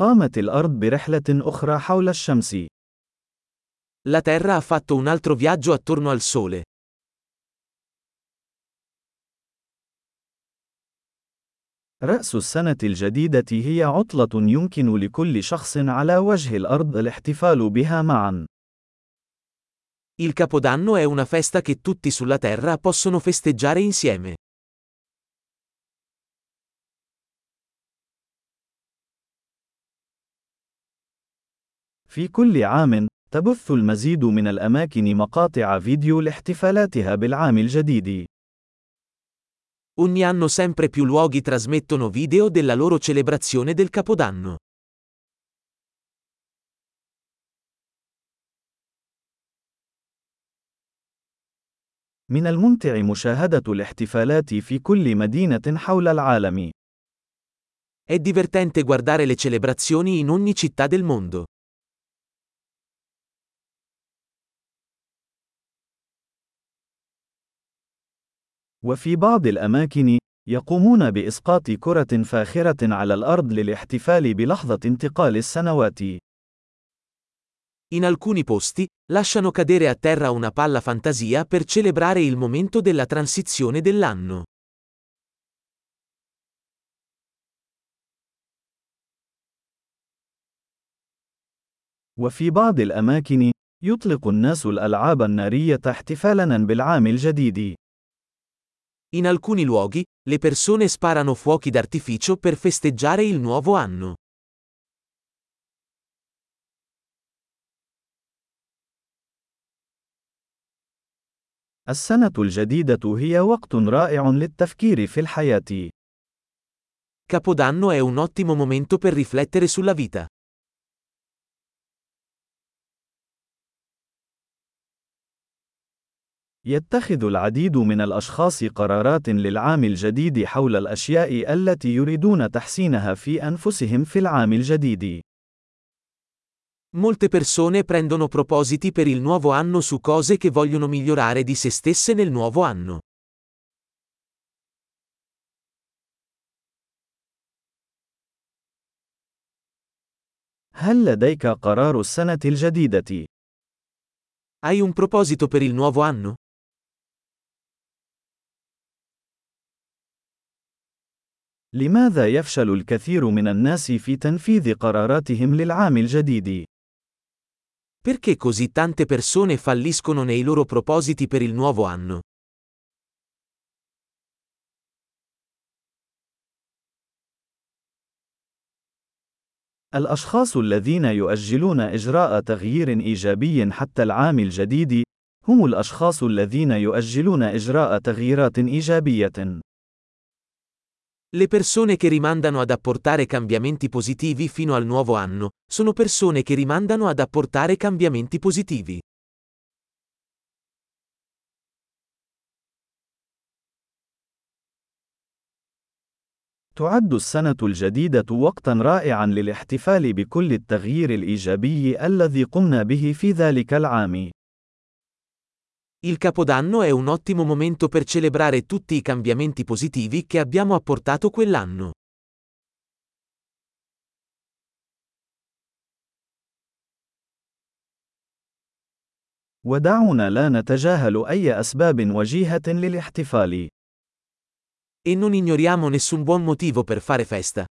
قامت الأرض برحلة أخرى حول الشمس. La Terra ha fatto un altro viaggio attorno al Sole. رأس السنة الجديدة هي عطلة يمكن لكل شخص على وجه الأرض الاحتفال بها معا. Il Capodanno è una festa che tutti sulla Terra possono festeggiare insieme. في كل عام، تبث المزيد من الأماكن مقاطع فيديو لاحتفالاتها بالعام الجديد. Ogni anno sempre più luoghi trasmettono video della loro celebrazione del Capodanno. من الممتع مشاهدة الاحتفالات في كل مدينة حول العالم. È divertente guardare le celebrazioni in ogni città del mondo. وفي بعض الأماكن، يقومون بإسقاط كرة فاخرة على الأرض للاحتفال بلحظة انتقال السنوات. In alcuni posti, lasciano cadere a terra una palla fantasia per celebrare il momento della transizione dell'anno. وفي بعض الأماكن، يطلق الناس الألعاب النارية احتفالاً بالعام الجديد. In alcuni luoghi, le persone sparano fuochi d'artificio per festeggiare il nuovo anno. السنة الجديدة هي وقت رائع للتفكير في الحياة. Capodanno è un ottimo momento per riflettere sulla vita. يتخذ العديد من الأشخاص قرارات للعام الجديد حول الأشياء التي يريدون تحسينها في أنفسهم في العام الجديد. Molte persone prendono propositi per il nuovo anno su cose che vogliono migliorare di se stesse nel nuovo anno. هل لديك قرار السنة الجديدة؟ Hai un proposito per il nuovo anno? لماذا يفشل الكثير من الناس في تنفيذ قراراتهم للعام الجديد؟ Perché così tante persone falliscono nei loro propositi per il nuovo anno? الأشخاص الذين يؤجلون إجراء تغيير إيجابي حتى العام الجديد، هم الأشخاص الذين يؤجلون إجراء تغييرات إيجابية. Le persone che rimandano ad apportare cambiamenti positivi fino al nuovo anno, sono persone che rimandano ad apportare cambiamenti positivi. تعد السنة الجديدة وقتًا رائعًا للاحتفال بكل التغيير الإيجابي الذي قمنا به في ذلك العام. Il Capodanno è un ottimo momento per celebrare tutti i cambiamenti positivi che abbiamo apportato quell'anno. ودعونا لا نتجاهل أي أسباب وجيهة للاحتفال. E non ignoriamo nessun buon motivo per fare festa.